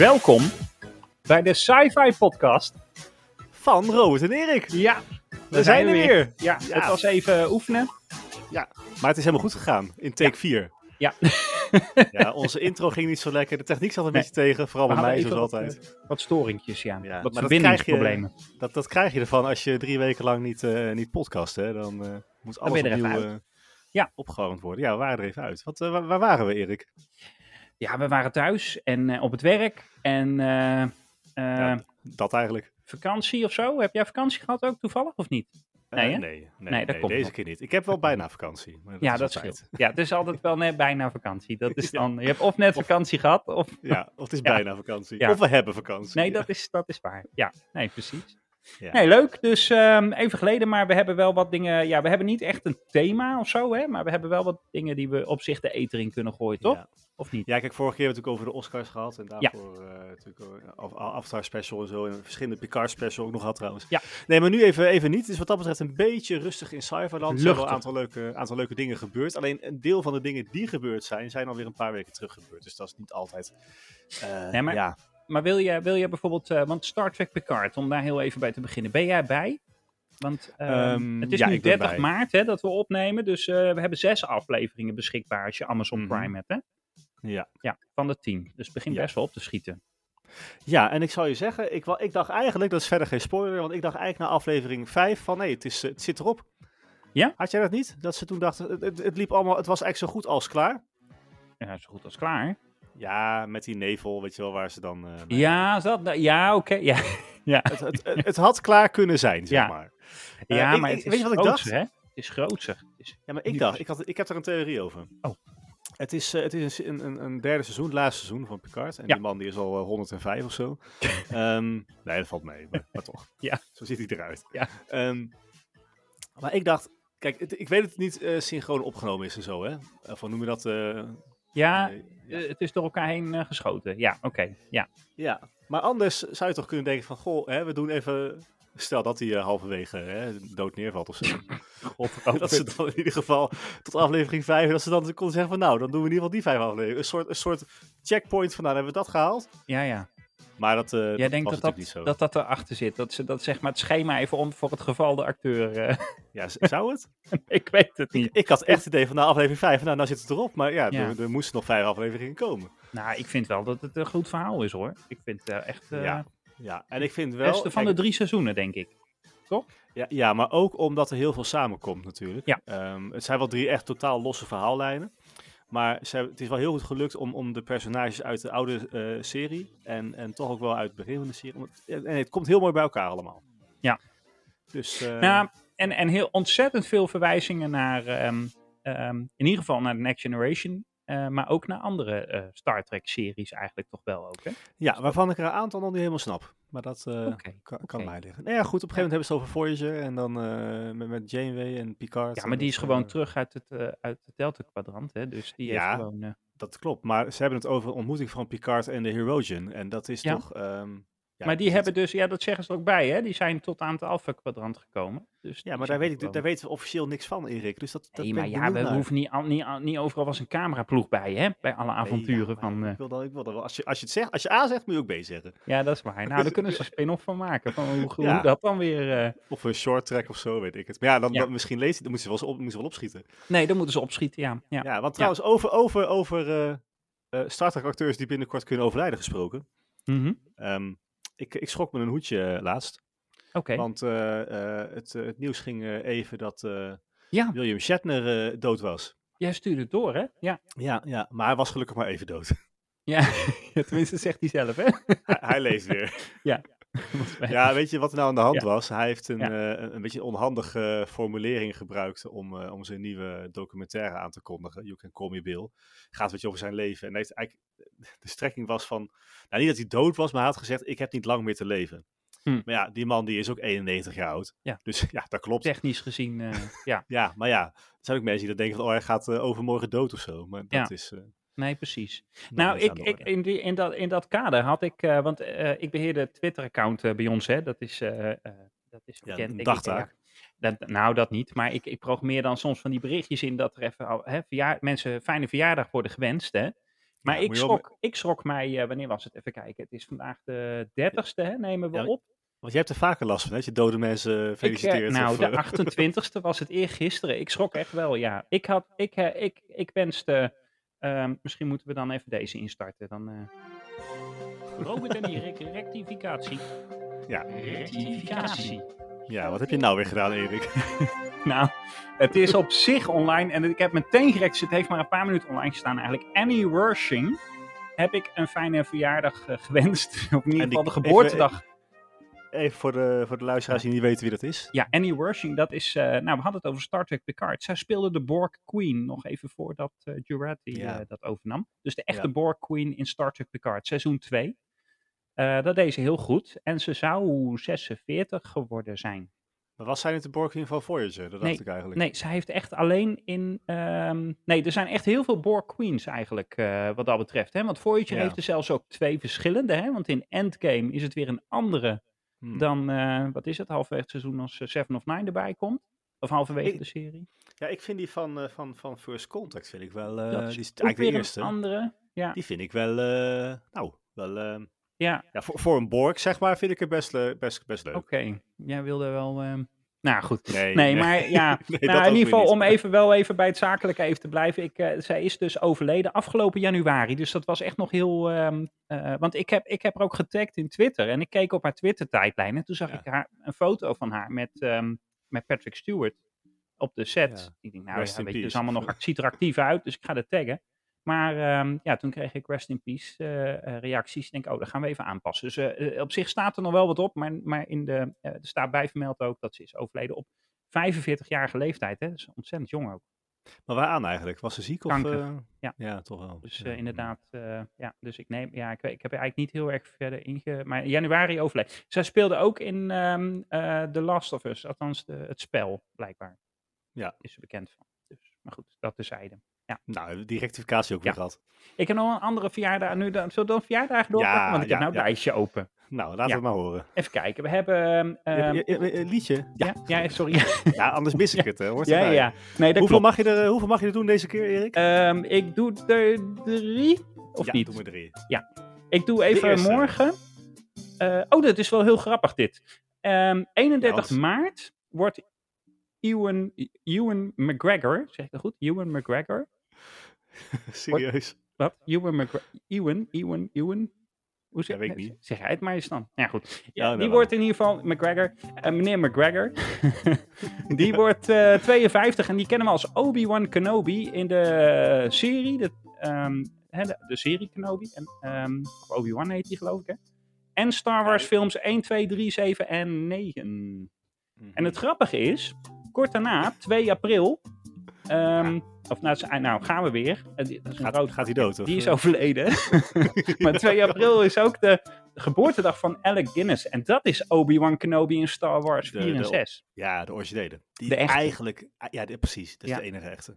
Welkom bij de Sci-Fi Podcast. Van Robert en Erik. Ja, We zijn er weer. Ja, Ja. het was even oefenen. Maar het is helemaal goed gegaan in take 4. Ja. Ja, onze intro ging niet zo lekker. De techniek zat een Nee. beetje tegen. Vooral bij mij, zoals altijd. Wat storingjes, ja. Ja, Wat dat verbindingsproblemen. Dat, dat krijg je ervan als je drie weken lang niet, eh niet podcast. Hè? Dan eh, moet alles even opnieuw eh, Ja. opgewarmd worden. Ja, we waren er even uit. Wat, eh, waar waren we, Erik? Ja, we waren thuis en eh, op het werk. En eh, eh, Ja, dat eigenlijk. vakantie of zo. Heb jij vakantie gehad ook toevallig of niet? Nee, nee, nee, Nee, dat nee, komt deze nog. keer niet. Ik heb wel bijna vakantie. Maar dat ja, is dat scheelt. Ja, het is altijd wel net bijna vakantie. Dat is Ja. dan, je hebt of net vakantie gehad, of... Ja, of het is Ja. bijna vakantie. Ja. Of we hebben vakantie. Nee, dat is, dat is waar. Ja, nee, precies. Ja. Nee, leuk. Dus ehm, even geleden, maar we hebben wel wat dingen... Ja, we hebben niet echt een thema of zo, hè. Maar we hebben wel wat dingen die we op zich de eter in kunnen gooien, toch? Ja. Of niet? Ja, kijk, vorige keer hebben we het natuurlijk over de Oscars gehad. En daarvoor eh natuurlijk of Avatar special en zo. En verschillende Picard special ook nog gehad trouwens. Ja. Nee, maar nu even, even niet. Het is wat dat betreft een beetje rustig in Cyberland. Er zijn wel een aantal leuke, aantal leuke dingen gebeurd. Alleen een deel van de dingen die gebeurd zijn, zijn alweer een paar weken terug gebeurd. Dus dat is niet altijd... eh, Nee, maar- Ja, Maar wil je, wil je bijvoorbeeld... eh, want Star Trek Picard, om daar heel even bij te beginnen. Ben jij bij? Want ehm, Ehm, het is ja, nu ik ben 30 bij. maart hè, dat we opnemen. Dus eh, we hebben zes afleveringen beschikbaar als je Amazon Mhm. Prime hebt, hè? ja. Ja, van de tien. Dus het begint Ja. best wel op te schieten. ja, en ik zal je zeggen, ik, ik dacht eigenlijk, dat is verder geen spoiler, want ik dacht eigenlijk na aflevering 5 van nee, het, is, eh, het zit erop. Ja? Had jij dat niet? Dat ze toen dachten, het, het, het liep allemaal, het was eigenlijk zo goed als klaar. Ja, zo goed als klaar. Ja, met die nevel, weet je wel, waar ze dan... eh, nou Ja, is dat, ja oké. ja. ja. Het, het, het, het had klaar kunnen zijn, zeg Ja. maar. ja, Eh, ik- maar ik- het is weet je wat ik dacht? hè? Het is is- Ja, maar ik dacht, ik, had, ik heb er een theorie over. Oh. Het is, eh, het is een, een, een derde seizoen, het laatste seizoen van Picard. En Ja. die man die is al eh, 105 of zo. Ehm, nee, dat valt mee, maar, maar toch. Ja. Zo ziet hij eruit. Ja. Ehm, maar ik dacht, kijk, het- ik weet dat het niet eh, synchroon opgenomen is en zo, hè. Of hoe noem je dat? eh, Ja, eh, het is door elkaar heen eh, geschoten. Ja, oké. Ja. Ja, maar anders zou je toch kunnen denken van, goh, hè, we doen even... Stel dat hij eh, halverwege hè, dood neervalt of zo. dat ze dan in ieder geval tot aflevering 5, dat ze dan konden zeggen van, nou, dan doen we in ieder geval die vijf afleveringen. Een soort, een soort checkpoint van, nou, dan hebben we dat gehaald. Ja, ja. Maar dat, eh Jij dat denkt dat dat, natuurlijk niet zo. dat dat erachter zit. Dat ze dat zeg maar het schema even om voor het geval de acteur. eh, Ja, zou het? ik weet het niet. Ik had echt het idee van, nou, aflevering 5, nou, nou zit het erop. Maar ja, Ja. Er, er moesten nog vijf afleveringen komen. Nou, ik vind wel dat het een goed verhaal is hoor. Ik vind het echt eh Ja, Ja, en ik vind het wel... beste van kijk, de drie seizoenen, denk ik. Ja, ja, maar ook omdat er heel veel samenkomt natuurlijk. Ja. Ehm, het zijn wel drie echt totaal losse verhaallijnen. Maar ze hebben, het is wel heel goed gelukt om, om de personages uit de oude eh, serie en, en toch ook wel uit het begin van de serie. het- en het komt heel mooi bij elkaar allemaal. Ja. Dus Nou, en, en heel ontzettend veel verwijzingen naar, ehm, ehm, in ieder geval naar The Next Generation. Eh, maar ook naar andere eh, Star Trek series eigenlijk toch wel ook, hè? ja, waarvan ik er een aantal nog niet helemaal snap. Maar dat eh, kan, mij liggen. Nou ja, goed, op een gegeven moment hebben ze het over Voyager en dan met, met Janeway en Picard. Ja, maar die is gewoon terug uit het, uit het Delta-kwadrant, hè? Dus die Ja. heeft gewoon... Dat klopt, maar ze hebben het over ontmoeting van Picard en de Herogen. En dat is Ja. toch... ehm, ja, maar die hebben dus, ja, dat zeggen ze ook bij, hè? Die zijn tot aan het Alpha-kwadrant gekomen. Dus Ja, maar daar, weet ik, daar weten we officieel niks van, Erik. Dus dat, dat Nee, maar ja, we hoeven niet, al- niet, niet overal was een cameraploeg bij, hè? Bij alle Nee, ja, avonturen van... eh, Ik wil dat, ik wil dat wel. Als je, als je het zegt, als je A zegt, moet je ook B zeggen. ja, dat is waar. Nou, daar kunnen ze een spin-off van maken. Van hoe, hoe Ja. dat dan weer... eh, Of een short track of zo, weet ik het. Maar ja, dan, dan misschien leest dan moeten ze wel, op, moeten ze wel opschieten. Nee, dan moeten ze opschieten, ja. ja. Ja, want trouwens, over, over, over eh eh, Star Trek acteurs die binnenkort kunnen overlijden gesproken. Mhm. Ehm, ik, ik schrok me een hoedje eh, laatst. Oké. Want eh, eh, het, het nieuws ging even dat Ja, William Shatner dood was. jij stuurde het door, hè? Ja. Ja, ja, maar hij was gelukkig maar even dood. Ja, tenminste zegt hij zelf, hè? hij, hij leeft weer. ja. Ja, weet je wat er nou aan de hand Ja. was? Hij heeft een, Ja. eh, een, een beetje onhandige formulering gebruikt om, eh, om zijn nieuwe documentaire aan te kondigen. You Can Call Me Bill. Gaat een beetje over zijn leven. En hij heeft eigenlijk, de strekking was van, nou niet dat hij dood was, maar hij had gezegd, ik heb niet lang meer te leven. Hm. Maar ja, die man die is ook 91 jaar oud. Ja. Dus ja, dat klopt. Technisch gezien, eh, ja. Ja, maar ja, er zijn ook mensen die dan denken van, oh hij gaat eh, overmorgen dood of zo. Maar dat is... Nee, precies. Nou, ik, ik, in, die, in, dat, in dat kader had ik, eh, want eh, ik beheer de Twitter-account eh, bij ons, hè. Dat is, dat is Ja, bekend. ik, dagtaak. ja. Dat, nou, dat niet. Maar ik, ik programmeer dan soms van die berichtjes in dat er even hè, verjaar, mensen fijne verjaardag worden gewenst, hè. Maar Ja, ik, schrok, ik schrok mij, wanneer was het? Even kijken. Het is vandaag de 30ste, hè, nemen we Ja, op. Want je hebt er vaker last van, hè? Dat je dode mensen Ik, feliciteert. nou, of, de eh, 28ste was het eergisteren. Ik schrok echt wel, ja. Ik, had, ik, ik, ik wenste... ehm, misschien moeten we dan even deze instarten. Dan, eh Robert en Erik, rectificatie. Ja. Rectificatie. ja, wat heb je nou weer gedaan, Erik? Nou, het is op zich online en ik heb meteen gerekt, dus het heeft maar een paar minuten online gestaan eigenlijk. Annie Wershing heb ik een fijne verjaardag eh, gewenst. Of in ieder geval de geboortedag. Even voor de, voor de luisteraars die niet weten wie dat is. Ja, Annie Wershing, dat is, eh, nou we hadden het over Star Trek Picard. Zij speelde de Borg Queen nog even voordat uh, Jurati Ja. eh, dat overnam. Dus de echte Ja. Borg Queen in Star Trek Picard, seizoen 2. Eh, dat deed ze heel goed en ze zou 46 geworden zijn. Maar was zij niet de Borg Queen van Voyager? Dat dacht ik eigenlijk. Nee, zij heeft echt alleen in. ehm, nee, er zijn echt heel veel Borg Queens eigenlijk, eh, wat dat betreft. Hè? Want Voyager Ja. heeft er zelfs ook twee verschillende. Hè? Want in Endgame is het weer een andere Hmm. dan, eh, wat is het, halverwege het seizoen als eh, Seven of Nine erbij komt. Of halverwege Ik- de serie. Ja, ik vind die van, eh, van, van First Contact vind ik wel... is die is eigenlijk de eerste. een andere. Ja, Die vind ik wel... nou, wel... eh, ja ja, voor, voor een Borg, zeg maar, vind ik het best, best, best leuk. oké. Jij wilde wel... ehm, nou goed. Nee, Nee, maar ja, Nee, nou, in ieder geval om even wel even bij het zakelijke even te blijven. Ik, eh, zij is dus overleden afgelopen januari. Dus dat was echt nog heel. ehm, eh, want ik heb, ik heb haar ook getagd in Twitter. En ik keek op haar Twitter-tijdlijn. En toen zag Ja. ik haar, een foto van haar met, ehm, met Patrick Stewart op de set. Ja. Ik denk, nou ja, weet je, allemaal nog, het ziet er actief uit. Dus ik ga dat taggen. Maar ehm, ja, toen kreeg ik rest in peace eh, eh, reacties. Ik denk, oh, dat gaan we even aanpassen. Dus eh, op zich staat er nog wel wat op. Maar, maar in de, er staat bij vermeld ook dat ze is overleden op 45-jarige leeftijd. Hè? Dat is ontzettend jong ook. Maar waaraan eigenlijk? Was ze ziek? Of, Kanker. Ja. ja, toch wel. Dus Ja, inderdaad, ja. Dus ik neem, ja, ik, weet- ik heb er eigenlijk niet heel erg verder inge... Maar in januari overleden. Zij speelde ook in ehm eh, The Last of Us. Althans, de, het spel, blijkbaar. Ja. Is ze bekend van. Dus, maar goed, dat tezijde. Nou, die rectificatie ook weer Ja. gehad. Ik heb nog een andere verjaardag. Nu dan, zullen we dan verjaardag doorpakken? Ja, Want ik heb ja, nou ja. lijstje open. Nou, laten Ja. we het maar horen. Even kijken. We hebben... ehm, Je- je- je- een liedje? ja, ja, sorry. Ja, anders mis ik het. Hè. Hoort ja, erbij. ja. Nee, dat Hoeveel, klopt. mag je er, hoeveel mag je er doen deze keer, Erik? Ehm, ik doe er drie, of ja, niet? doe maar drie. Ik doe even morgen. eh, oh, dat is wel heel grappig dit. Ehm 31 Ja, want- maart wordt Ewan, Ewan McGregor, zeg ik dat goed? Ewan McGregor? Serieus. Wat? Ewan McGregor? Ewan, Ewan, Ewan? Hoe zeg, Ja, weet ik niet. zeg jij het maar eens dan? Ja, goed. Ja, Ja, nou, die dan. wordt in ieder geval, McGregor, eh, meneer McGregor, die wordt eh, 52 en die kennen we als Obi-Wan Kenobi in de serie, de, ehm, hè, de, de serie Kenobi. En, ehm, Obi-Wan heet die geloof ik, hè? En Star Wars films 1, 2, 3, 7 en 9. En het grappige is, kort daarna, 2 april, ehm, of nou, nou gaan we weer. Eh, die- dat is een Gaat, rood- gaat hij dood? Of, die is eh? overleden. maar 2 april is ook de geboortedag van Alec Guinness. En dat is Obi-Wan Kenobi in Star Wars De- 4 en de- 6. Ja, de originele. Die De echte. eigenlijk... ah, Ja, de- precies. Dat is Ja. de enige echte.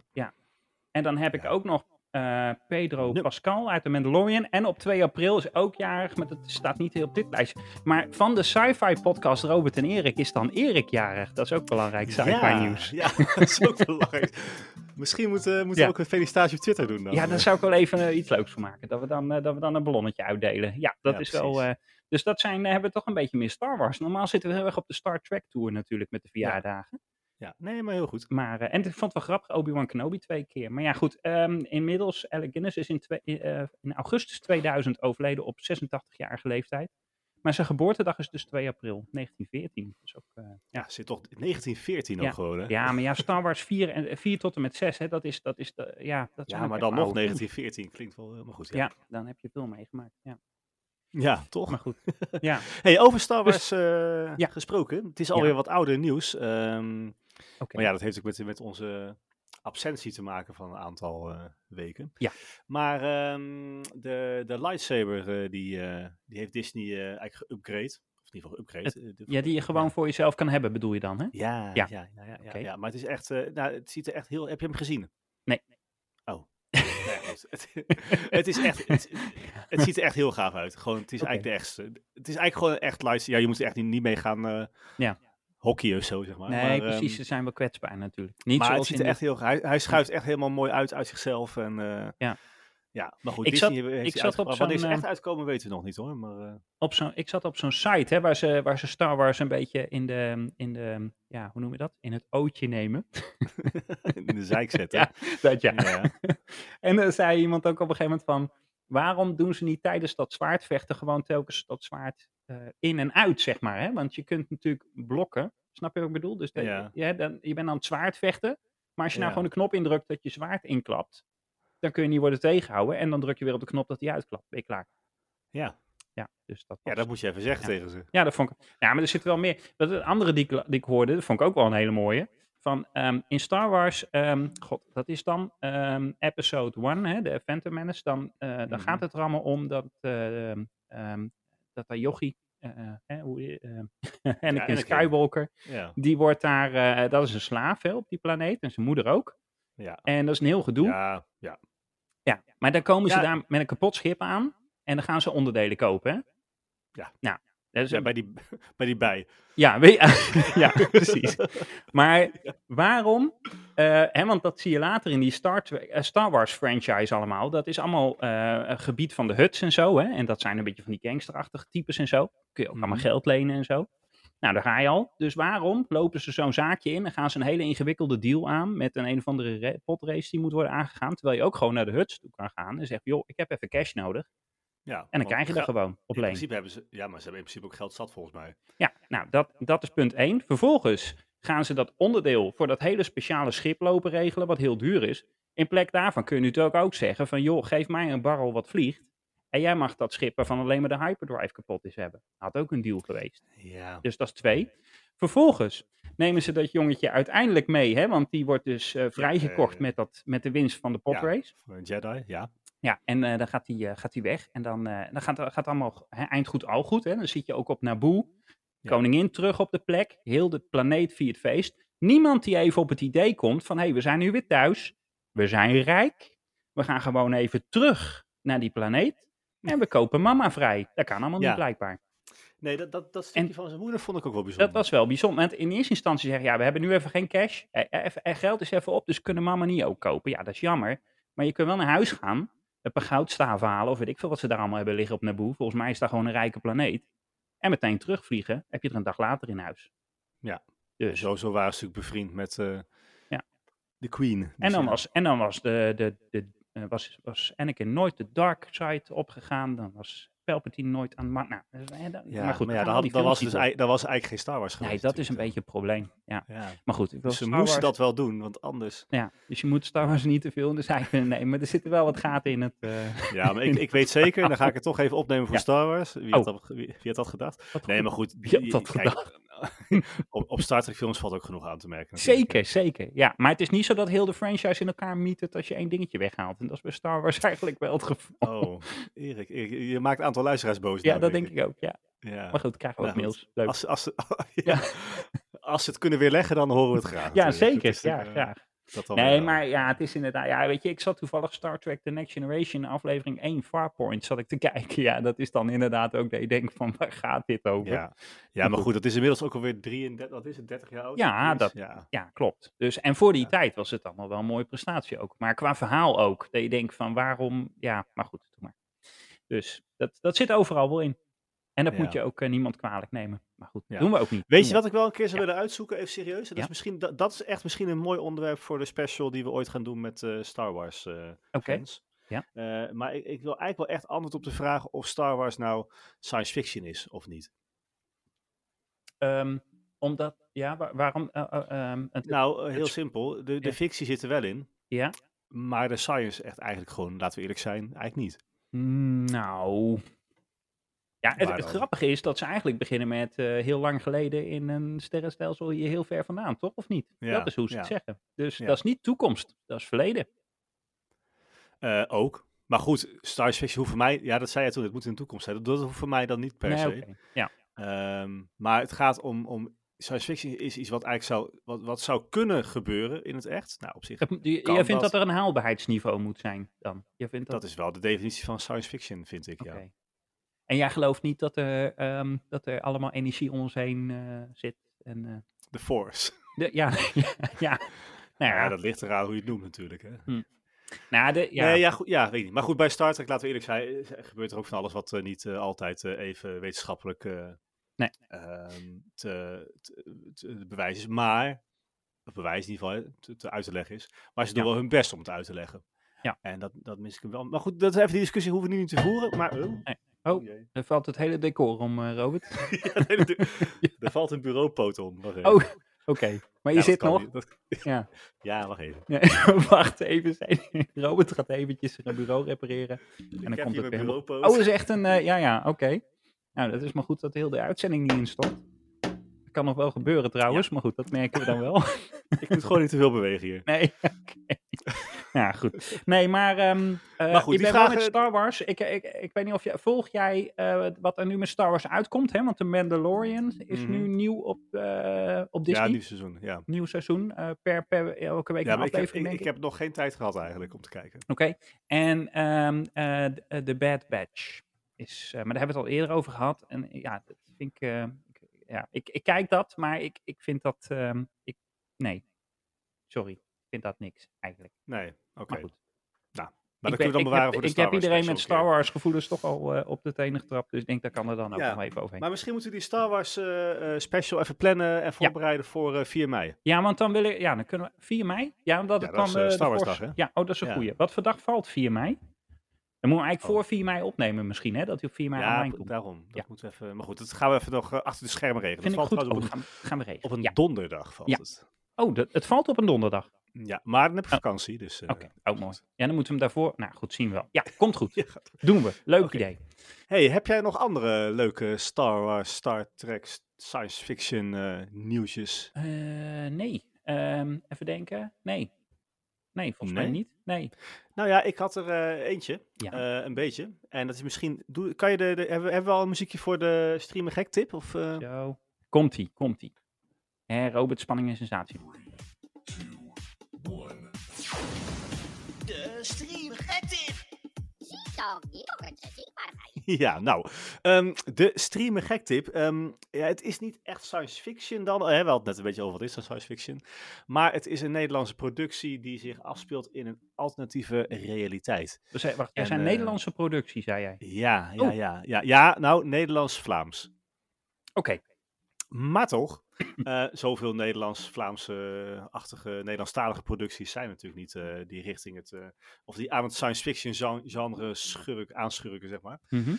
En dan heb ik Ja. ook nog eh, Pedro. Pascal uit de Mandalorian. En op 2 april is ook jarig, maar dat staat niet heel op dit lijstje. Maar van de sci-fi podcast Robert en Erik is dan Erik jarig. Dat is ook belangrijk sci-fi ja, nieuws. Ja, dat is ook belangrijk. Misschien moeten moeten Ja. we ook een felicitatie op Twitter doen dan. Ja, daar zou ik wel even eh, iets leuks voor maken. Dat we dan, eh, dat we dan een ballonnetje uitdelen. Ja, dat Ja, is wel. precies. dus dat zijn, hebben we toch een beetje meer Star Wars. Normaal zitten we heel erg op de Star Trek Tour natuurlijk met de verjaardagen. Ja, nee, maar heel goed. Maar, eh, en ik vond het wel grappig, Obi-Wan Kenobi twee keer. Maar ja, goed. ehm, inmiddels, Alec Guinness is in, twee- eh, in augustus 2000 overleden op 86-jarige leeftijd. Maar zijn geboortedag is dus 2 april 1914. Dus ook, eh, Ja, zit toch in 1914 Ja. ook gewoon, hè? ja, maar ja, Star Wars 4, en, 4 tot en met 6, hè, dat is, dat is de, ja, dat Ja, maar dan nog oude films. 1914 klinkt wel helemaal goed. Ja, Ja, dan heb je veel meegemaakt. Ja, ja toch? maar goed. Ja, Hey, over Star Dus- Wars ja. gesproken. Het is Ja. alweer wat ouder nieuws. Ehm, Maar ja, dat heeft ook met, met onze absentie te maken van een aantal eh, weken. Ja. Maar ehm, de, de lightsaber, eh, die, eh, die heeft Disney eigenlijk geüpgrade. Of in ieder geval geüpgrade. eh, de- Ja, die je gewoon voor jezelf kan hebben, bedoel je dan, hè? Ja, Ja. ja. Ja, ja, ja. Maar het is echt, nou, het ziet er echt heel, heb je hem gezien? Nee. Oh. Het, het is echt, het, het ziet er echt heel gaaf uit. Gewoon, het is eigenlijk de echtste. Het is eigenlijk gewoon echt lightsaber. Ja, je moet er echt niet, niet mee gaan Ja. Hockeyen of zo, zeg maar. nee, Maar, precies. ehm, Ze zijn wel kwetsbaar natuurlijk. Niet maar het zoals ziet de- echt heel hij, hij schuift echt helemaal mooi uit uit zichzelf. En, eh, Ja. Ja, maar goed, Ik zat- ik zat op zo'n, echt uitkomen weten we nog niet hoor. Maar eh, op zo'n, ik zat op zo'n site hè, waar, ze, waar ze Star Wars een beetje in de, in de, ja, hoe noem je dat? In het ootje nemen. in de zijk zetten. Ja, dat ja. Ja. en dan zei iemand ook op een gegeven moment van, waarom doen ze niet tijdens dat zwaardvechten gewoon telkens dat zwaard eh, in en uit, zeg maar. Hè? Want je kunt natuurlijk blokken, snap je wat ik bedoel? Dus dat- Ja. ja, dan, je bent aan het zwaard vechten, maar als je nou gewoon de knop indrukt dat je zwaard inklapt, dan kun je niet worden tegengehouden en dan druk je weer op de knop dat hij uitklapt. Ben je klaar. Ja. Ja, dus dat ja, dat moet je even zeggen Ja. tegen ze. ja, dat vond ik. Ja, maar er zit wel meer. Dat de andere die ik, die ik hoorde, dat vond ik ook wel een hele mooie. Van ehm, in Star Wars, ehm, god, dat is dan ehm, episode 1, hè, de Phantom Menace. Dan, eh, dan Mhm. gaat het er allemaal om dat, dat daar Yogi, eh, eh, hoe, eh, Anakin Anakin. Skywalker, Ja. die wordt daar, dat is een slaaf hè, op die planeet en zijn moeder ook. Ja. En dat is een heel gedoe. Ja, ja. Ja, maar dan komen ze daar met een kapot schip aan en dan gaan ze onderdelen kopen. Hè? Ja. Nou, is Ja, bij, die, bij die bij. Ja, je- ja, precies. Maar waarom? eh, hè, want dat zie je later in die Star, eh, Star Wars franchise allemaal. Dat is allemaal eh, een gebied van de huts en zo. Hè? En dat zijn een beetje van die gangsterachtige types en zo. Kun je ook allemaal Mhm. geld lenen en zo. Nou, daar ga je al. Dus waarom lopen ze zo'n zaakje in en gaan ze een hele ingewikkelde deal aan met een een of andere ra- potrace die moet worden aangegaan. Terwijl je ook gewoon naar de huts toe kan gaan en zegt, joh, ik heb even cash nodig. Ja, En dan krijg je dat geld- gewoon op In leen. principe hebben ze, ja, maar ze hebben in principe ook geld zat volgens mij. Ja, nou, dat, dat is punt 1. Vervolgens gaan ze dat onderdeel voor dat hele speciale schip lopen regelen, wat heel duur is. In plek daarvan kun je natuurlijk ook zeggen van, joh, geef mij een barrel wat vliegt. En jij mag dat schip waarvan alleen maar de hyperdrive kapot is hebben. Had ook een deal geweest. Ja. Dus dat is twee. Vervolgens nemen ze dat jongetje uiteindelijk mee, hè, want die wordt dus eh, vrijgekocht eh, met, dat, met de winst van de potrace. Voor een Jedi, ja. Ja, en eh, dan gaat hij eh, gaat weg. En dan, eh, dan gaat het gaat allemaal hè, eind goed, al goed. Hè? Dan zit je ook op Naboo. Ja. Koningin terug op de plek. Heel de planeet viert feest. Niemand die even op het idee komt van... hé, hey, we zijn nu weer thuis. We zijn rijk. We gaan gewoon even terug naar die planeet. En we kopen mama vrij. Dat kan allemaal Ja. niet blijkbaar. Nee, dat, dat, dat stukje En- van zijn moeder vond ik ook wel bijzonder. Dat was wel bijzonder. Want in eerste instantie zeggen... ja, we hebben nu even geen cash. Eh, geld is even op, dus kunnen mama niet ook kopen. Ja, dat is jammer. Maar je kunt wel naar huis gaan... een paar goudstaven halen... of weet ik veel wat ze daar allemaal hebben liggen op Naboo. Volgens mij is dat gewoon een rijke planeet. En meteen terugvliegen, heb je er een dag later in huis. Ja. Dus. Sowieso waren ze bevriend met eh, Ja. de Queen. Dus En dan ja. was, en dan was, de, de, de, eh, was, was Anakin nooit de dark side opgegaan. Dan was Palpatine nooit aan de macht. Nou, eh, dan- Ja, maar goed, maar daar ja, dat, die dat, was dus, dat was eigenlijk geen Star Wars op. Nee, geweest. dat is een beetje een probleem. Ja. Ja. Maar goed, ik wil Dus ze Star moesten Wars- dat wel doen, want anders... Ja, dus je moet Star Wars niet te veel in de zij kunnen nemen. Er zitten wel wat gaten in het... eh, Ja, maar ik, ik weet zeker, en dan ga ik het toch even opnemen voor Ja. Star Wars. Wie, Oh. had dat, wie, wie had dat gedacht? wat Nee, goed. maar goed. Wie had dat kijk, op, op Star Trek films valt ook genoeg aan te merken. natuurlijk. Zeker, zeker. Ja, maar het is niet zo dat heel de franchise in elkaar mietert als je één dingetje weghaalt. En dat is bij Star Wars eigenlijk wel het geval. Oh, Erik, Erik, je maakt een aantal luisteraars boos. ja, nou, dat denk ik ook, ja. Ja. Maar goed, krijgen we ook Nou, mails. Leuk. Als, als, Ja. ja. als ze het kunnen weerleggen, dan horen we het graag. Ja, natuurlijk. zeker. Is, Ja, eh, graag. Dat Nee, maar ja, het is inderdaad... Ja, weet je, ik zat toevallig Star Trek The Next Generation aflevering 1 Farpoint zat ik te kijken. Ja, dat is dan inderdaad ook dat je denkt van, waar gaat dit over? Ja. ja, maar goed, dat is inmiddels ook alweer 33, wat is het, 30 jaar oud? Ja, dat- Ja. Ja, klopt. Dus, en voor die Ja. tijd was het allemaal wel een mooie prestatie ook. Maar qua verhaal ook. Dat je denkt van waarom... Ja, maar goed, doe maar. Dus dat, dat zit overal wel in. En dat moet je ook eh, niemand kwalijk nemen. Maar goed, Ja. doen we ook niet. Weet je wat ik wel een keer zou willen uitzoeken, even serieus? Dat, is misschien, dat, dat is echt misschien een mooi onderwerp voor de special die we ooit gaan doen met eh, Star Wars eh, Oké. fans. Ja. Eh, maar ik, ik wil eigenlijk wel echt antwoord op de vraag of Star Wars nou science fiction is of niet. Ehm, omdat, ja, waar- waarom? eh, eh, ehm, het- Nou, heel simpel. De, de fictie zit er wel in. ja? Maar de science echt eigenlijk gewoon, laten we eerlijk zijn, eigenlijk niet. Nou. Ja, het, grappige is dat ze eigenlijk beginnen met eh, heel lang geleden in een sterrenstelsel hier heel ver vandaan, toch? Of niet? Ja, dat is hoe ze ja. het zeggen. Dus Ja. dat is niet toekomst, dat is verleden. Eh, ook. Maar goed, science fiction hoeft voor mij, ja dat zei je toen, het moet in de toekomst zijn. Dat hoeft voor mij dan niet per Nee, se. Ja. Ehm, maar het gaat om, om, science fiction is iets wat eigenlijk zou, wat, wat zou kunnen gebeuren in het echt. Nou, op zich, je- Jij vindt dat? dat er een haalbaarheidsniveau moet zijn dan? Je vindt dat, dat is wel de definitie van science fiction, vind ik, ja. En jij gelooft niet dat er, ehm, dat er allemaal energie om ons heen eh, zit? En, eh, The Force. de, ja, ja, ja. Nou Ja, ja, dat ligt eraan hoe je het noemt natuurlijk, hè. Nou, de, ja, Nee, ja, goed, ja, weet ik niet. Maar goed, bij Star Trek, laten we eerlijk zijn, eh, gebeurt er ook van alles wat eh, niet eh, altijd eh, even wetenschappelijk eh, Nee. ehm, te, te, te bewijzen is. Maar, of bewijs in ieder geval, te, te uit te leggen is. Maar ze doen Ja. wel hun best om het uit te leggen. Ja. En dat, dat mis ik hem wel. Maar goed, dat is even die discussie hoeven we nu niet te voeren. Maar. Oh. jee. er valt het hele decor om, eh, Robert. Ja, nee, dat- Er valt een bureaupoot om. Wacht even. Oh, Oké, maar je Ja, zit nog. Dat- Ja. ja, wacht even. Wacht even. Robert gaat eventjes zijn bureau repareren. En dan komt het weer. bureaupoot. Oh, dat is echt een. eh, ja, ja, oké. Nou, dat is maar goed dat heel de uitzending niet instort. Kan nog wel gebeuren trouwens, maar goed, dat merken we dan wel. Ik moet gewoon niet te veel bewegen hier. Nee, oké. Ja, goed. Nee, maar, ehm eh, Maar goed, ik ben wel met Star Wars. Ik, ik, ik weet niet of je... Volg jij eh, wat er nu met Star Wars uitkomt? Hè? Want The Mandalorian is nu Mhm. nieuw op, eh, op Disney. Ja, nieuw seizoen. Ja, Nieuw seizoen. per, per elke week ja een ik heb, ik, ik heb nog geen tijd gehad eigenlijk om te kijken. Oké. En eh, The Bad Batch is... maar daar hebben we het al eerder over gehad. En ja, dat vind ik... ik- ja, ik, ik kijk dat, maar ik, ik vind dat... ehm, ik, nee. Sorry. Ik vind dat niks, eigenlijk. Nee, oké. Maar goed. Maar ik dat kunnen we ben- dan ik bewaren heb, voor de ik Star heb Wars iedereen met Star. Wars gevoelens toch al eh, op de tenen getrapt. Dus ik denk dat kan er dan ook Ja, nog even overheen. Maar misschien moeten we die Star Wars eh, eh, special even plannen en voorbereiden voor eh, 4 mei. Ja, want dan wil ik... Ja, dan kunnen we... 4 mei? Ja, omdat Ja, het dan... is, Star Wars dag, hè? Ja, oh, dat is een Ja. goeie. Wat voor dag valt 4 mei? Dan moeten we eigenlijk Oh. voor 4 mei opnemen misschien, hè? Dat hij op 4 mei Ja, online komt. daarom. Dat Ja. moeten we even. Maar goed, dat gaan we even nog eh, achter de schermen regelen. Vind dat goed. valt Oh, trouwens gaan, gaan we op regelen. op een ja. donderdag valt Ja. het. Oh, het valt op een donderdag. Ja, maar dan heb ik Oh. vakantie, dus. eh, Oké, oh mooi. Ja, dan moeten we hem daarvoor... Nou goed, zien we wel. Ja, komt goed. ja, gaat- Doen we. Leuk idee. Hey, heb jij nog andere leuke Star Wars, Star Trek, science fiction eh, nieuwsjes? Eh, nee. Ehm, even denken. Nee. Nee, volgens mij niet. Nee. Nou ja, ik had er eh, eentje, Ja. eh, een beetje. En dat is misschien. Doe, kan je de, de, hebben, we- hebben we al een muziekje voor de streamer gek tip? Of, eh? Zo. Komt-ie, komt-ie. Hè, Robert, spanning en sensatie. De stream tip. Ziezo, hier wordt het zichtbaarheid. Ja, nou, ehm, de streamer gek tip. ehm, ja, het is niet echt science fiction dan. Hè, we hadden het net een beetje over wat is dan science fiction. Maar het is een Nederlandse productie die zich afspeelt in een alternatieve realiteit. Dus, wacht, er En, zijn eh, Nederlandse productie, zei jij. Ja, ja, Oh. ja, ja. Ja, nou, Nederlands-Vlaams. Oké. Maar toch, eh, zoveel Nederlands-Vlaamse-achtige, Nederlandstalige producties zijn natuurlijk niet eh, die richting het, eh, of die aan het science fiction gen- genre schurk, aanschurken, zeg maar. Mhm.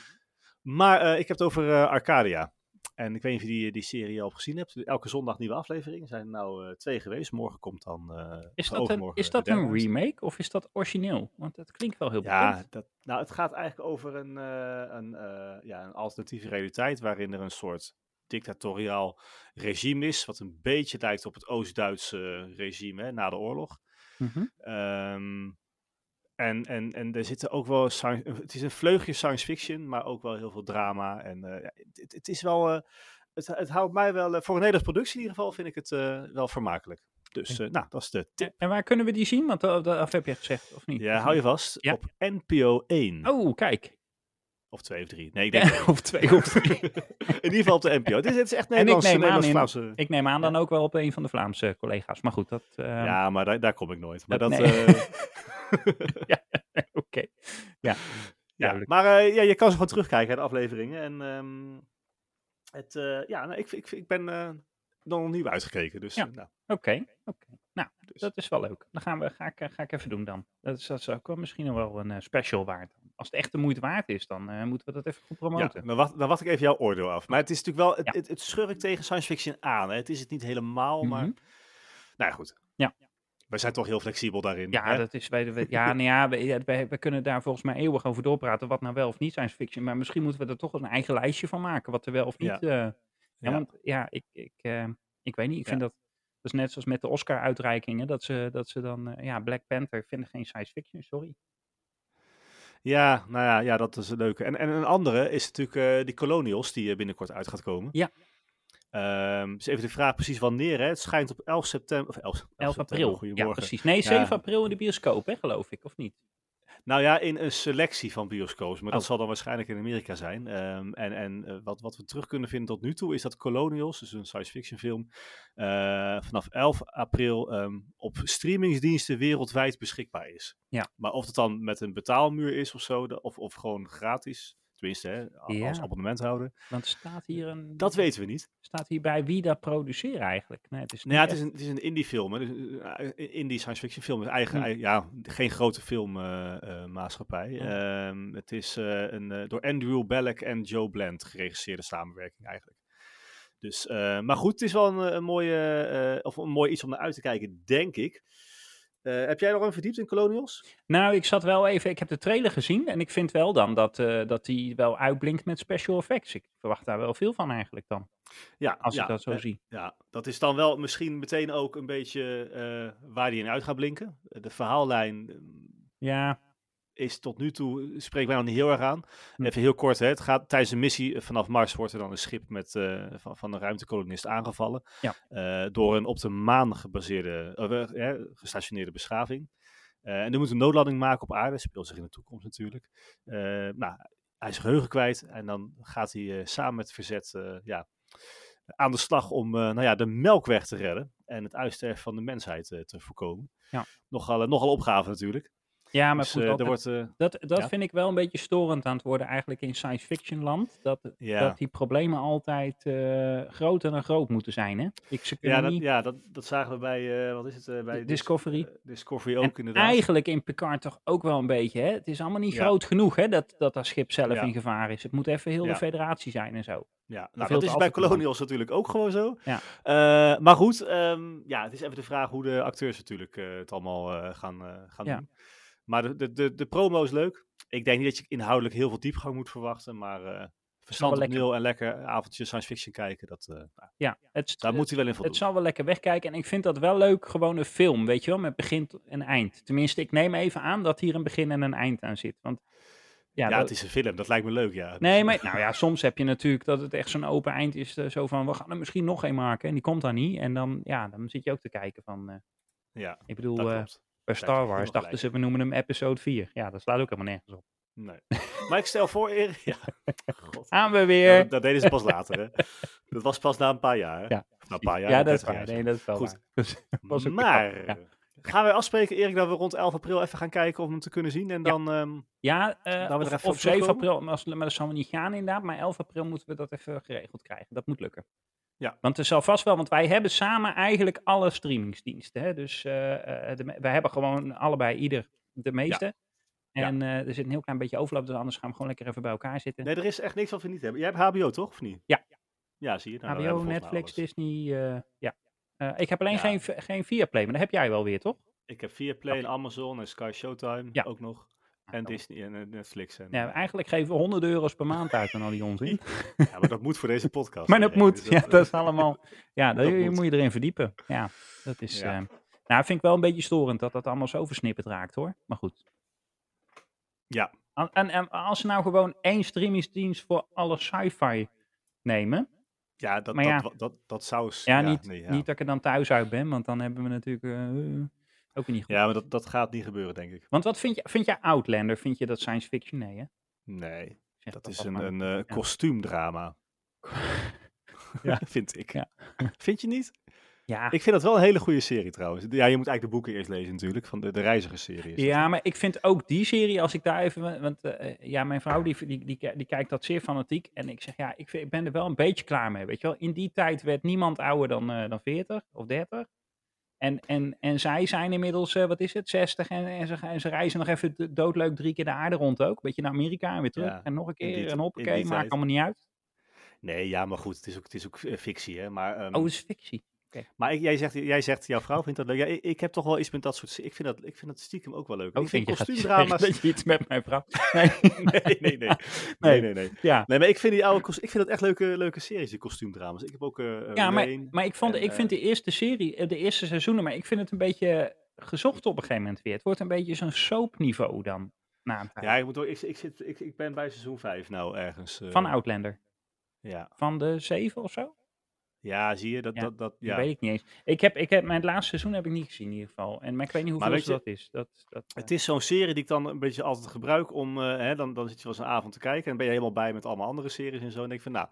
Maar ik heb het over Arcadia. En ik weet niet of je die, die serie al gezien hebt. Elke zondag nieuwe aflevering. Er zijn er nou twee geweest. Morgen komt dan. Is dat, een, is dat een remake of is dat origineel? Want dat klinkt wel heel Ja, bekend. dat, nou, het gaat eigenlijk over een, een, ja, een alternatieve realiteit. waarin er een soort dictatoriaal regime is. wat een beetje lijkt op het Oost-Duitse regime hè, na de oorlog. Mhm. Ehm, en, en, en er zitten ook wel. science- Het is een vleugje science fiction, maar ook wel heel veel drama. En eh, het, het is wel. eh, het, het houdt mij wel. eh, voor een Nederlandse productie in ieder geval vind ik het eh, wel vermakelijk. Dus eh, nou, dat is de tip. En waar kunnen we die zien? Want of heb je gezegd, of niet? Ja, hou je vast. Ja. Op NPO 1. Oh, kijk. Of 2 of 3. Nee, ik denk. of twee of drie. in ieder geval op de NPO. Dit, is echt En ik Nederlands. neem aan Nederlands-Vlaamse. Ik neem aan dan ook wel op een van de Vlaamse collega's. Maar goed, dat... ehm, Ja, maar daar, daar kom ik nooit. Maar dat- dat. nee. eh, Oké. Ja. Ja, Duidelijk. maar eh, ja, je kan ze gewoon terugkijken, de afleveringen. En ehm, het, ja, nou, ik, ik, ik ben eh nog nieuw uitgekeken. Dus, Ja. nou, Oké, oké. Nou, dus. dat is wel leuk. Dan gaan we, ga, ik, ga ik even doen dan. Dat is, dat is ook wel misschien wel een special waard. Als het echt de moeite waard is, dan eh, moeten we dat even goed ja, promoten. dan, wacht, dan wacht ik even jouw oordeel af. Maar het is natuurlijk wel, het, Ja. het, het schurkt tegen science fiction aan. Hè. Het is het niet helemaal, maar Mhm. nou ja, goed. Ja. Wij zijn toch heel flexibel daarin. Ja, hè? dat is, wij, wij- ja, nou ja, we, wij- we kunnen daar volgens mij eeuwig over doorpraten. Wat nou wel of niet science fiction. Maar misschien moeten we er toch eens een eigen lijstje van maken. Wat er wel of niet. Ja. eh, ja, Ja. want ja, ik, ik, eh, ik weet niet. Ik vind dat. Dat is net zoals met de Oscar-uitreikingen. Dat ze, dat ze dan. ja, Black Panther vinden geen science fiction, sorry. Ja, nou ja, ja, dat is een leuke. En, en een andere is natuurlijk eh, die Colonials, die eh, binnenkort uit gaat komen. Ja. Ehm, dus even de vraag precies wanneer. Hè? Het schijnt op 11 september. Of 11, 11 september, april. Ja, precies. Nee, 7 april in de bioscoop, hè, geloof ik, of niet? Nou ja, in een selectie van bioscoops, maar dat Oh. zal dan waarschijnlijk in Amerika zijn. Ehm, en en eh, wat, wat we terug kunnen vinden tot nu toe is dat Colonials, dus een science fiction film, eh, vanaf 11 april ehm, op streamingsdiensten wereldwijd beschikbaar is. Ja. Maar of het dan met een betaalmuur is of zo, of, of gewoon gratis, tenminste hè, a- Ja. als abonnementhouder, Want staat hier een. dat weten we niet. Staat hierbij wie dat produceert eigenlijk? Nee, het is Nou ja, het is een, het is een indie film, hè, dus, eh, eh, indie science fiction film. Eigen, Hm. ja, geen grote filmmaatschappij. Ja. Ehm, het is eh, een, eh, door Andrew Belleck en Joe Bland geregisseerde samenwerking eigenlijk. Dus, eh, maar goed, het is wel een, een mooie, eh, of een mooi iets om naar uit te kijken, denk ik. Eh, heb jij nog een verdiept in Colonials? Nou, ik zat wel even. Ik heb de trailer gezien en ik vind wel dan dat, eh, dat die wel uitblinkt met special effects. Ik verwacht daar wel veel van eigenlijk dan. Ja, Als ja, ik dat zo eh, zie. Ja, dat is dan wel misschien meteen ook een beetje waar die in uit gaat blinken. De verhaallijn eh, Ja, is tot nu toe, spreekt mij nog niet heel erg aan. Hm. Even heel kort, hè. het gaat tijdens een missie eh, vanaf Mars wordt er dan een schip met, eh, van, van een ruimtekolonist aangevallen. Ja. eh, door een op de maan gebaseerde, eh, eh, gestationeerde beschaving. Eh, en die moet een noodlanding maken op aarde, speelt zich in de toekomst natuurlijk. Eh, nou, hij is geheugen kwijt en dan gaat hij eh, samen met het verzet eh, ja, aan de slag om eh, nou ja, de melkweg te redden en het uitsterven van de mensheid eh, te voorkomen. Ja. Nogal, eh, nogal opgave natuurlijk. Ja maar dus goed, eh, dat, er wordt, eh, dat, dat ja. vind ik wel een beetje storend aan het worden eigenlijk in science fiction land. Dat, Ja. dat die problemen altijd eh, groter dan groot moeten zijn. Hè? Ik, ze Ja, dat, niet, ja dat, dat zagen we bij, wat is het, bij Dis- Discovery. Discovery En ook inderdaad. Eigenlijk in Picard toch ook wel een beetje. Hè? Het is allemaal niet Ja. groot genoeg hè, dat, dat dat schip zelf in gevaar is. Het moet even heel de federatie zijn en zo. Ja, veel nou, dat is bij doen. Colonials natuurlijk ook gewoon zo. Ja. Maar goed, ehm, ja, het is even de vraag hoe de acteurs natuurlijk het allemaal gaan, gaan Ja. doen. Maar de, de, de, de promo is leuk. Ik denk niet dat je inhoudelijk heel veel diepgang moet verwachten, maar eh verstand op nul en lekker avondje science fiction kijken, dat, eh, nou, Ja, het, daar moet hij wel in voldoen. het zal wel lekker wegkijken. En ik vind dat wel leuk, gewoon een film, weet je wel, met begin en eind. Tenminste, ik neem even aan dat hier een begin en een eind aan zit. Want ja, ja, dat- het is een film, dat lijkt me leuk, ja. Nee, maar nou ja, soms heb je natuurlijk dat het echt zo'n open eind is. eh, zo van, we gaan er misschien nog een maken. En die komt dan niet. En dan, ja, dan zit je ook te kijken van... Ja, ik bedoel, dat klopt. Bij Star Wars dachten ze, we noemen hem episode 4. Ja, dat slaat ook helemaal nergens op. Nee. maar ik stel voor, Erik, ja. God. We Ja, weer. dat, dat deden ze pas later, hè. Dat was pas na een paar jaar, hè. Ja, na een paar jaar, ja, dat is 30 waar. Nee, dat is wel Goed. waar. Maar grappig, gaan wij afspreken, Erik, dat we rond 11 april even gaan kijken om hem te kunnen zien? En Ja. dan, ehm, Ja, eh, Dan we er of, even of op 7 terugkomen? april, maar, als, maar dat zal niet gaan inderdaad. Maar 11 april moeten we dat even geregeld krijgen. Dat moet lukken. Ja. Want er zal vast wel, want wij hebben samen eigenlijk alle streamingsdiensten. Hè? Dus de, me- wij hebben gewoon allebei ieder de meeste. Ja. En eh, er zit een heel klein beetje overlap, dus anders gaan we gewoon lekker even bij elkaar zitten. nee, er is echt niks wat we niet hebben. Jij hebt HBO, toch? Of niet? Ja. Ja, zie je. Nou, dan HBO, Netflix. Disney, ja. Ik heb alleen geen, geen Viaplay, maar dat heb jij wel weer, toch? Ik heb Viaplay en Amazon en Sky Showtime Ja. ook nog. En Disney en eh, Netflix. En, Ja, eh, eigenlijk geven we honderden euro's per maand uit aan al die onzin. ja, maar dat moet voor deze podcast. Maar dat moet, dus ja, eh, dat is allemaal. Ja, dat je- moet. moet je erin verdiepen. Ja, dat is. Ja. eh, nou, vind ik wel een beetje storend dat dat allemaal zo versnipperd raakt hoor. Maar goed. Ja. En, en, en als ze nou gewoon één streamingsdienst voor alle sci-fi nemen. Ja, dat, Maar dat, ja. dat, zou... Ja, niet, nee, ja. niet dat ik er dan thuis uit ben, want dan hebben we natuurlijk eh, ook weer niet goed. Ja, maar dat, dat gaat niet gebeuren, denk ik. Want wat vind je, vind jij Outlander? Vind je dat science fiction? Nee, hè? Nee, dat dat is een, een eh, kostuumdrama. Ja. vind ik. Ja. Vind je niet? Ja, Ik vind dat wel een hele goede serie trouwens. Ja, je moet eigenlijk de boeken eerst lezen natuurlijk, van de, de reizigersserie. Ja, maar ik vind ook die serie, als ik daar even. Want eh, ja, mijn vrouw die, die, die, die kijkt dat zeer fanatiek. En ik zeg, ja, ik, vind, ik ben er wel een beetje klaar mee. Weet je wel, in die tijd werd niemand ouder dan, eh, dan 40 of 30. En, en, en zij zijn inmiddels, eh, wat is het, 60. En, en, ze, en ze reizen nog even do- doodleuk drie keer de aarde rond ook. Beetje naar Amerika en weer terug. Ja, en nog een die keer t- en hoppakee, die maakt allemaal niet uit. Nee, ja, maar goed, het is ook, het is ook eh, fictie, hè. Maar, ehm, Oh, het is fictie. Maar ik, jij, zegt, jij zegt, jouw vrouw vindt dat leuk. Ja, ik, ik heb toch wel iets met dat soort... Ik vind dat, ik vind dat stiekem ook wel leuk. Oh, ik vind kostuumdrama's... dat je iets met mijn vrouw. Nee. nee, nee, nee. Nee. Nee, nee, nee. Ja, Nee, maar ik vind die oude ik vind dat echt leuke, leuke series, die kostuumdrama's. Ik heb ook eh Ja, maar, maar ik, vond, en, ik vind eh, de eerste serie, eh, de eerste seizoenen, maar ik vind het een beetje gezocht op een gegeven moment weer. Het wordt een beetje zo'n soapniveau dan. Na. Ja, ik, moet, ook- ik, ik, zit, ik, ik ben bij seizoen 5 nou ergens. eh, van Outlander. Ja, Van de zeven of zo? Ja, zie je, dat, Ja, dat, dat, Dat ja. weet ik niet eens. Ik heb, ik heb, mijn laatste seizoen heb ik niet gezien in ieder geval. En, maar ik weet niet hoeveel dat is. Dat, dat, Het is zo'n serie die ik dan een beetje altijd gebruik om, eh, hè, dan, dan zit je wel eens een avond te kijken en ben je helemaal bij met allemaal andere series en zo. En denk van, nou,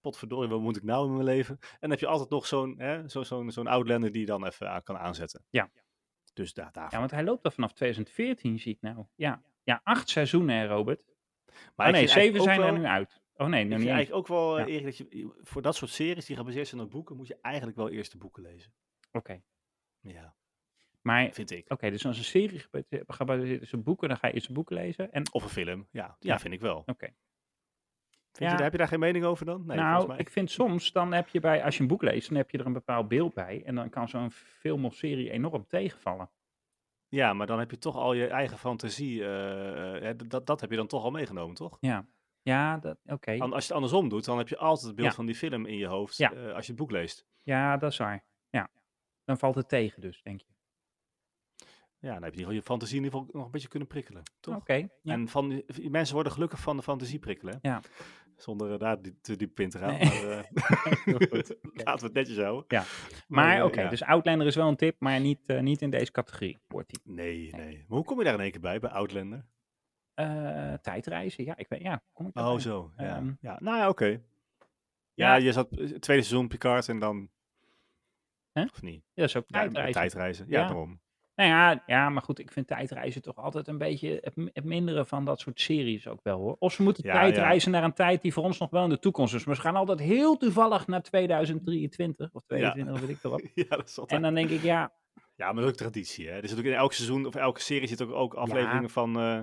potverdorie, wat moet ik nou in mijn leven? En dan heb je altijd nog zo'n, hè, zo, zo'n, zo'n Outlander die je dan even aan kan aanzetten. Ja. Dus daar, ja, want hij loopt al vanaf 2014, zie ik nou. Ja, ja acht seizoenen, hè, Robert. Maar nee, zeven zijn er nu uit. Oh nee, vind niet eigenlijk ook wel, eh, Ja. Erik, dat je voor dat soort series die gebaseerd zijn op boeken, moet je eigenlijk wel eerst de boeken lezen. Oké. Ja, Maar, vind ik. oké, dus als een serie gebaseerd is op boeken, dan ga je eerst de boeken lezen. En, Of een film, ja, ja, Ja. vind ik wel. oké. Ja. heb je daar geen mening over dan? Nee, nou, mij. ik vind soms, dan heb je bij, als je een boek leest, dan heb je er een bepaald beeld bij. En dan kan zo'n film of serie enorm tegenvallen. Ja, maar dan heb je toch al je eigen fantasie. eh, eh, dat, dat heb je dan toch al meegenomen, toch? Ja, ja dat- oké. An- Als je het andersom doet, dan heb je altijd het beeld Ja. van die film in je hoofd Ja. eh, als je het boek leest. Ja, dat is waar. Ja. Dan valt het tegen dus, denk je. Ja, dan heb je in ieder geval je fantasie in ieder geval nog een beetje kunnen prikkelen, toch? Oké, ja. En van, die- mensen worden gelukkig van de fantasie prikkelen, hè? Ja. Zonder eh, daar die- te diep in te gaan. Nee. Maar, eh, Heel goed. laten we het netjes houden. Ja. Maar eh, oké, ja. dus Outlander is wel een tip, maar niet, eh, niet in deze categorie hoort hij. Nee, nee. Maar hoe kom je daar in één keer bij, bij Outlander? Eh, tijdreizen, ja, ik weet, ja, kom ik Oh, zo. Ja, Ehm, ja. nou ja, oké. Ja, Ja. je zat eh, tweede seizoen Picard en dan... Hè? Of niet? Ja, dat is ook Ja, tijdreizen. tijdreizen. Ja, daarom. Nou ja, ja, maar goed, ik vind tijdreizen toch altijd een beetje het, het mindere van dat soort series ook wel hoor. Of ze moeten Ja, tijdreizen naar een tijd die voor ons nog wel in de toekomst is. Maar ze gaan altijd heel toevallig naar 2023 of 22, of weet ik wat. ja, dat is altijd... En dan denk ik, ja, Ja, maar dat is ook traditie, hè? Er zit ook in elk seizoen of elke serie zit ook, ook afleveringen van, eh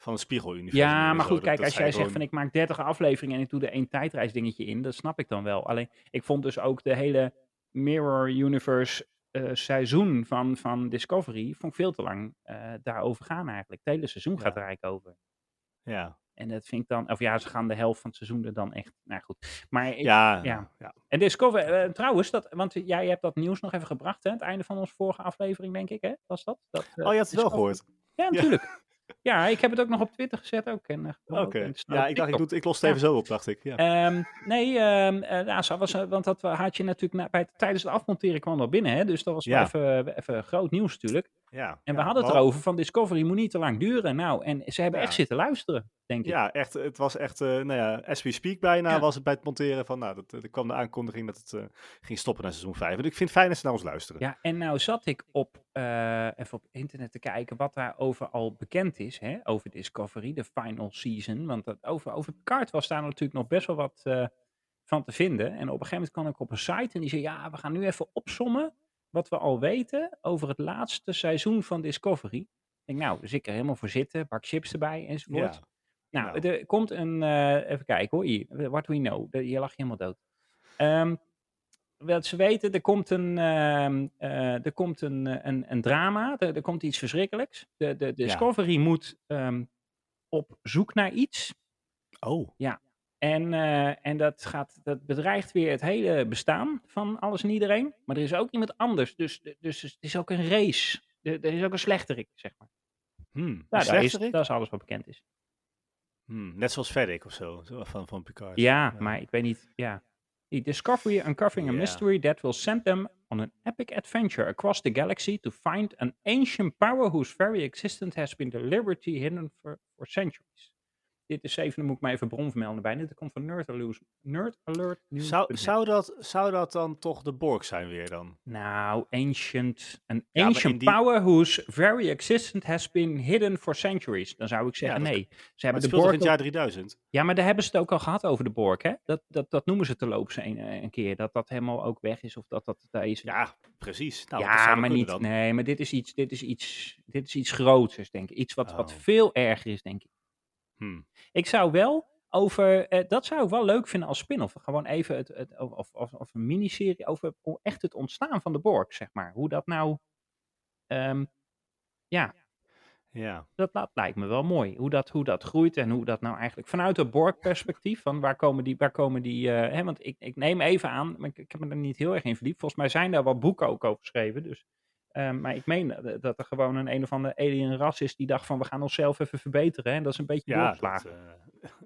van het Spiegeluniversum. Ja, en maar goed, kijk, dat als jij zegt van ik maak 30 afleveringen en ik doe er één tijdreisdingetje in, dat snap ik dan wel. Alleen, ik vond dus ook de hele Mirror Universe eh, seizoen van, van Discovery, vond ik veel te lang eh, daarover gaan eigenlijk. Het hele seizoen gaat er eigenlijk over. Ja, En dat vind ik dan, of ja, ze gaan de helft van het seizoen er dan echt, nou goed. Maar ik, ja, ja. en Discovery, eh, trouwens, dat, want jij hebt dat nieuws nog even gebracht, hè? Het einde van onze vorige aflevering, denk ik, hè? Was dat? dat Oh, je had het wel gehoord. Ja, natuurlijk. Ja. ik heb het ook nog op Twitter gezet ook. En, eh, Oké. Ja, ik dacht, ik, doe, het- ik los het even zo op, dacht ik. Ja. Ehm, nee, eh, nou, zo was, eh, want dat had je natuurlijk na, bij, tijdens het afmonteren kwam dat binnen. Hè? Dus dat was wel even, even groot nieuws natuurlijk. Ja. En we ja, hadden het wel- erover van Discovery moet niet te lang duren. Nou, en ze hebben Ja. echt zitten luisteren, denk ik. Ja, echt, het was echt, eh, nou ja, as we speak bijna was het bij het monteren van, nou, dat, er kwam de aankondiging dat het eh, ging stoppen na seizoen 5. En ik vind het fijn dat ze naar ons luisteren. Ja, en nou zat ik op, eh, even op internet te kijken wat daarover al bekend is, hè, over Discovery, de final season. Want dat, over, over Picard was daar natuurlijk nog best wel wat eh, van te vinden. En op een gegeven moment kwam ik op een site en die zei, ja, we gaan nu even opsommen wat we al weten over het laatste seizoen van Discovery. Ik denk, nou, dus ik er helemaal voor zitten, bak chips erbij enzovoort. Ja. Nou, Nou. er komt een, eh, even kijken hoor, hier, what we know, je lag helemaal dood. Ehm, wat ze weten, er komt een, ehm, eh, er komt een, eh, een, een drama, er, er komt iets verschrikkelijks. De, de, Discovery moet ehm, op zoek naar iets. Oh, En, eh, en dat, gaat, dat bedreigt weer het hele bestaan van alles en iedereen. Maar er is ook iemand anders, dus, dus het is ook een race. Er, er is ook een slechterik, zeg maar. hmm. Nou, dat, is, dat is alles wat bekend is. Hmm, Net zoals Fedek of zo, van, van Picard. Ja, maar ik weet niet. Ja. The Discovery uncovering a mystery that will send them on an epic adventure across the galaxy to find an ancient power whose very existence has been deliberately hidden for, for centuries. Dit is even, dan moet ik maar even bron vermelden bij. Dit komt van Nerd Alert. Nerd Alert News. Zou, zou, dat, zou dat dan toch de Borg zijn weer dan? Nou, ancient. An ancient die- power whose very existence has been hidden for centuries. Dan zou ik zeggen, dat- nee. Ze hebben het de Borg in het jaar 3000? Ja, maar daar hebben ze het ook al gehad over de Borg, hè? Dat, dat, dat noemen ze te loops een, een keer. Dat dat helemaal ook weg is of dat dat daar is. Ja, precies. Nou, ja, maar niet. dan. Nee, maar dit is iets, dit is iets, dit is iets grootsers, denk ik. Iets wat, wat Oh. veel erger is, denk ik. Hmm. Ik zou wel over, eh, dat zou ik wel leuk vinden als spin-off. Gewoon even het, het, of, of, of, een miniserie over echt het ontstaan van de Borg, zeg maar. Hoe dat nou, ehm, ja, Ja. dat, dat lijkt me wel mooi. Hoe dat, hoe dat groeit en hoe dat nou eigenlijk vanuit het Borg-perspectief. Van waar komen die, waar komen die eh, hè, want ik, ik neem even aan, maar ik, ik heb me er niet heel erg in verdiept. Volgens mij zijn daar wat boeken ook over geschreven. Dus, ehm, maar ik meen dat- er gewoon een een of andere alien ras is die dacht van we gaan onszelf even verbeteren. En dat is een beetje Ja, dat, eh,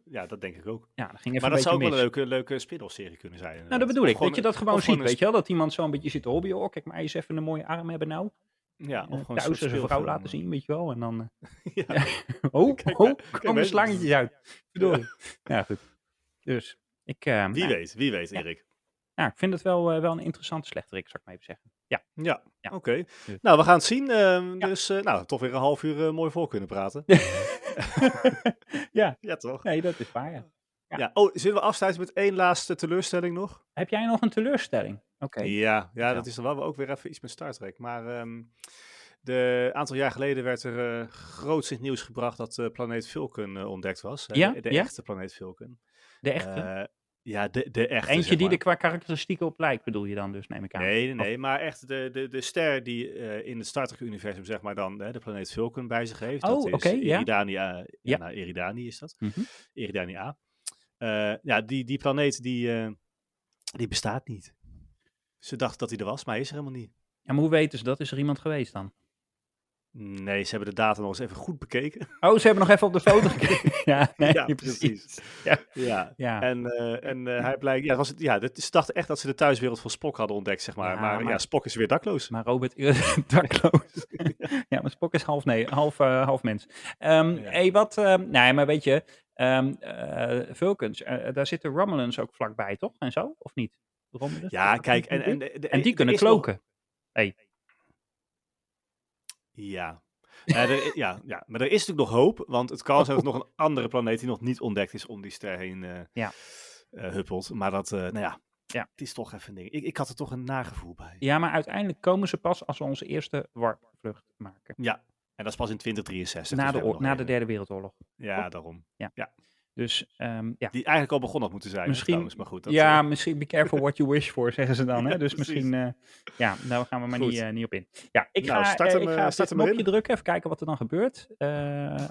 ja, dat denk ik ook. Ja, dat ging even Maar dat zou ook wel een leuke, leuke spin-off serie kunnen zijn. Nou, dat inderdaad. bedoel ik. Dat je dat gewoon ziet, weet je wel? Dat iemand zo een beetje zit te hobbyen. Oh, kijk maar eens even een mooie arm hebben nou. Ja, Eh, of gewoon een thuis zijn vrouw laten zien, weet je wel. En dan... eh, Ja. oh, Kijk oh, komen de slangetjes uit. Verdorie. Ja, goed. Dus, ik... eh, Wie nou, weet, wie weet, Ja. Erik. Nou, ik vind het wel, eh, wel een interessante slechterik, zou ik maar even zeggen. Ja. Ja, Ja. oké. Dus- Nou, we gaan het zien. ehm, Ja. Dus, eh, nou, toch weer een half uur eh, mooi voor kunnen praten. ja, ja, toch? nee, dat is waar, ja. Ja. Oh, zullen we afsluiten met één laatste teleurstelling nog? Heb jij nog een teleurstelling? Oké. Ja, ja, dat is dan wel ook weer even iets met Star Trek. Maar ehm de aantal jaar geleden werd er eh groots in het nieuws gebracht dat planeet Vulcan ontdekt was. Ja, De, de echte planeet Vulcan. De echte? Ja, de, de echte. Eentje zeg die er qua karakteristieken op lijkt, bedoel je dan dus, neem ik aan. Nee, nee, nee, maar echt de, de, de ster die eh, in het Star Trek-universum, zeg maar dan, hè, de planeet Vulcan bij zich heeft. Oh, dat is oké, ja. Eridani, A- ja, nou, Eridani is dat. Eridani A. Eh, ja, die, die planeet die, eh, die bestaat niet. Ze dachten dat hij er was, maar hij is er helemaal niet. Ja, maar hoe weten ze dat? Is er iemand geweest dan? Nee, ze hebben de data nog eens even goed bekeken. Oh, ze hebben nog even op de foto gekeken. ja, nee, Ja, precies. Ja. Ja. Ja. En, eh, en eh, hij blijkt, ja, was, het- ja dat, ze dachten echt dat ze de thuiswereld van Spock hadden ontdekt, zeg maar. Ja, maar, ja, Spock is weer dakloos. Maar Robert, dakloos. ja, maar Spock is half, nee, half, eh, half mens. Ehm Ja. hey, wat, ehm, nee, maar weet je, ehm eh, Vulcans, daar zitten Romulans ook vlakbij, toch? En zo, of niet? Romulans? Ja, kijk, en, en, en die kunnen is nog- kloken. Ja. Ja, er, ja, ja, maar er is natuurlijk nog hoop, want het kan zijn dat er nog een andere planeet die nog niet ontdekt is om die ster heen eh, Ja. eh, huppelt. Maar dat, eh, nou ja, Ja. het is toch even een ding. Ik, ik had er toch een nagevoel bij. Ja, maar uiteindelijk komen ze pas als we onze eerste warpvlucht maken. Ja, en dat is pas in 2063. Na dus de, na de derde wereldoorlog. Ja, daarom. Dus ehm, ja, Die eigenlijk al begonnen had moeten zijn. Misschien- Misschien, maar goed. Dat, ja, eh, misschien be careful what you wish for, zeggen ze dan. Hè? Dus misschien, eh, ja, daar gaan we maar Goed. niet, eh, niet op in. Ja, ik Nou, ga, start hem, ik ga start knopje drukken, even kijken wat er dan gebeurt.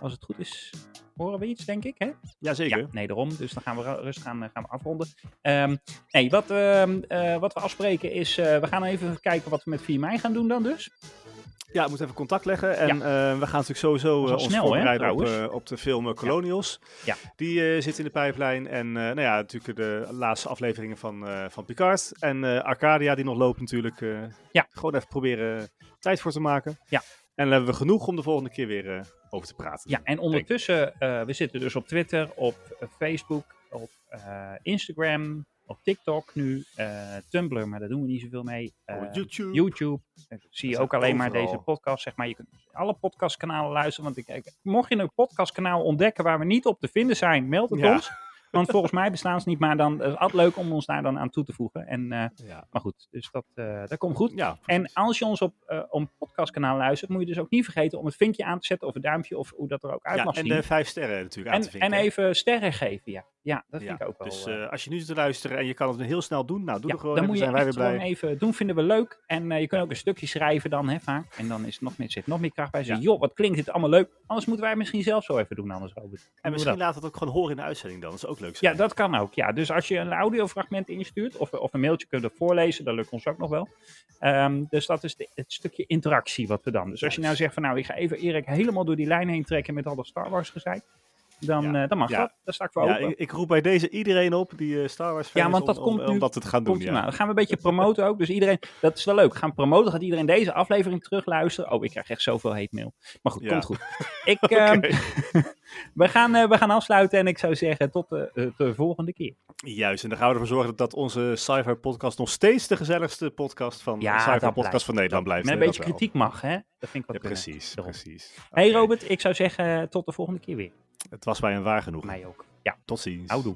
Als het goed is, horen we iets, denk ik. Hè? ja, zeker. Ja, nee, daarom. Dus dan gaan we ru- rustig gaan, eh, gaan we afronden. Ehm, nee, wat, ehm, eh, wat we afspreken is, we gaan even kijken wat we met 4 mei gaan doen dan dus. Ja, we moeten even contact leggen. En eh, we gaan natuurlijk sowieso al ons snel, hè, voorbereiden op, eh, op de film Colonials. Ja. Die zit in de pijplijn. En nou ja, natuurlijk de laatste afleveringen van, van Picard. En Arcadia die nog loopt natuurlijk. Ja. Gewoon even proberen tijd voor te maken. Ja. En dan hebben we genoeg om de volgende keer weer over te praten. Ja, en ondertussen, we zitten dus op Twitter, op Facebook, op Instagram, op TikTok nu, eh, Tumblr, maar daar doen we niet zoveel mee. Eh, YouTube. YouTube. Eh, zie je ook alleen maar deze podcast. Zeg maar, je kunt alle podcastkanalen luisteren. Want ik, ik- mocht je een podcastkanaal ontdekken waar we niet op te vinden zijn, meld het Ja. ons. Want volgens mij bestaan ze niet, maar dan is het altijd leuk om ons daar dan aan toe te voegen. En, eh, Ja. maar goed, dus dat, dat komt goed. ja, En als je ons op een podcastkanaal luistert, moet je dus ook niet vergeten om het vinkje aan te zetten of het duimpje of hoe dat er ook uit ja, mag en zien. de vijf sterren natuurlijk aan te En, vinken. en even sterren geven, ja. Ja, dat vind ik ook wel. Dus eh, eh, als je nu zit te luisteren en je kan het heel snel doen, nou doe er gewoon. dan moet je zijn wij weer blij. gewoon even doen, vinden we leuk. En eh, je kunt ook een stukje schrijven dan, hè, vaak. En dan is het nog meer, zit nog meer kracht bij. Ja. joh, wat klinkt dit allemaal leuk. Anders moeten wij misschien zelf zo even doen, anders Robert. Doen we En misschien dat? laat het ook gewoon horen in de uitzending dan. Dat is ook leuk. Ja, dat kan ook. Ja, dus als je een audiofragment instuurt of, of een mailtje kunt voorlezen, dat lukt ons ook nog wel. Ehm, dus dat is de- het stukje interactie wat we dan. Dus als je nou zegt van nou, ik ga even Erik helemaal door die lijn heen trekken met al dat Star Wars gezeik. Dan, Ja. eh, dan mag Ja. dat. Daar sta ik voor Ja, open. ik, ik roep bij deze iedereen op die eh, Star Wars fan Ja, want dat om, komt om, nu- om dat te gaan doen. Ja. Dan gaan we een beetje promoten ook. Dus iedereen, dat is wel leuk. We gaan promoten. Gaat iedereen deze aflevering terugluisteren. Oh, ik krijg echt zoveel hate mail. Maar goed, komt goed. Ik, ehm, we, gaan, eh, we gaan afsluiten en ik zou zeggen tot de, de volgende keer. Juist, en dan gaan we ervoor zorgen dat onze sci-fi podcast nog steeds de gezelligste podcast van de dat podcast van Nederland blijft. Met een beetje wel. kritiek mag, hè? Dat vind ik wat Ja, precies, Daarom. precies. Hey Oké. Robert, ik zou zeggen tot de volgende keer weer. Het was mij een waar genoeg. Mij ook. Ja, Tot ziens. houdoe.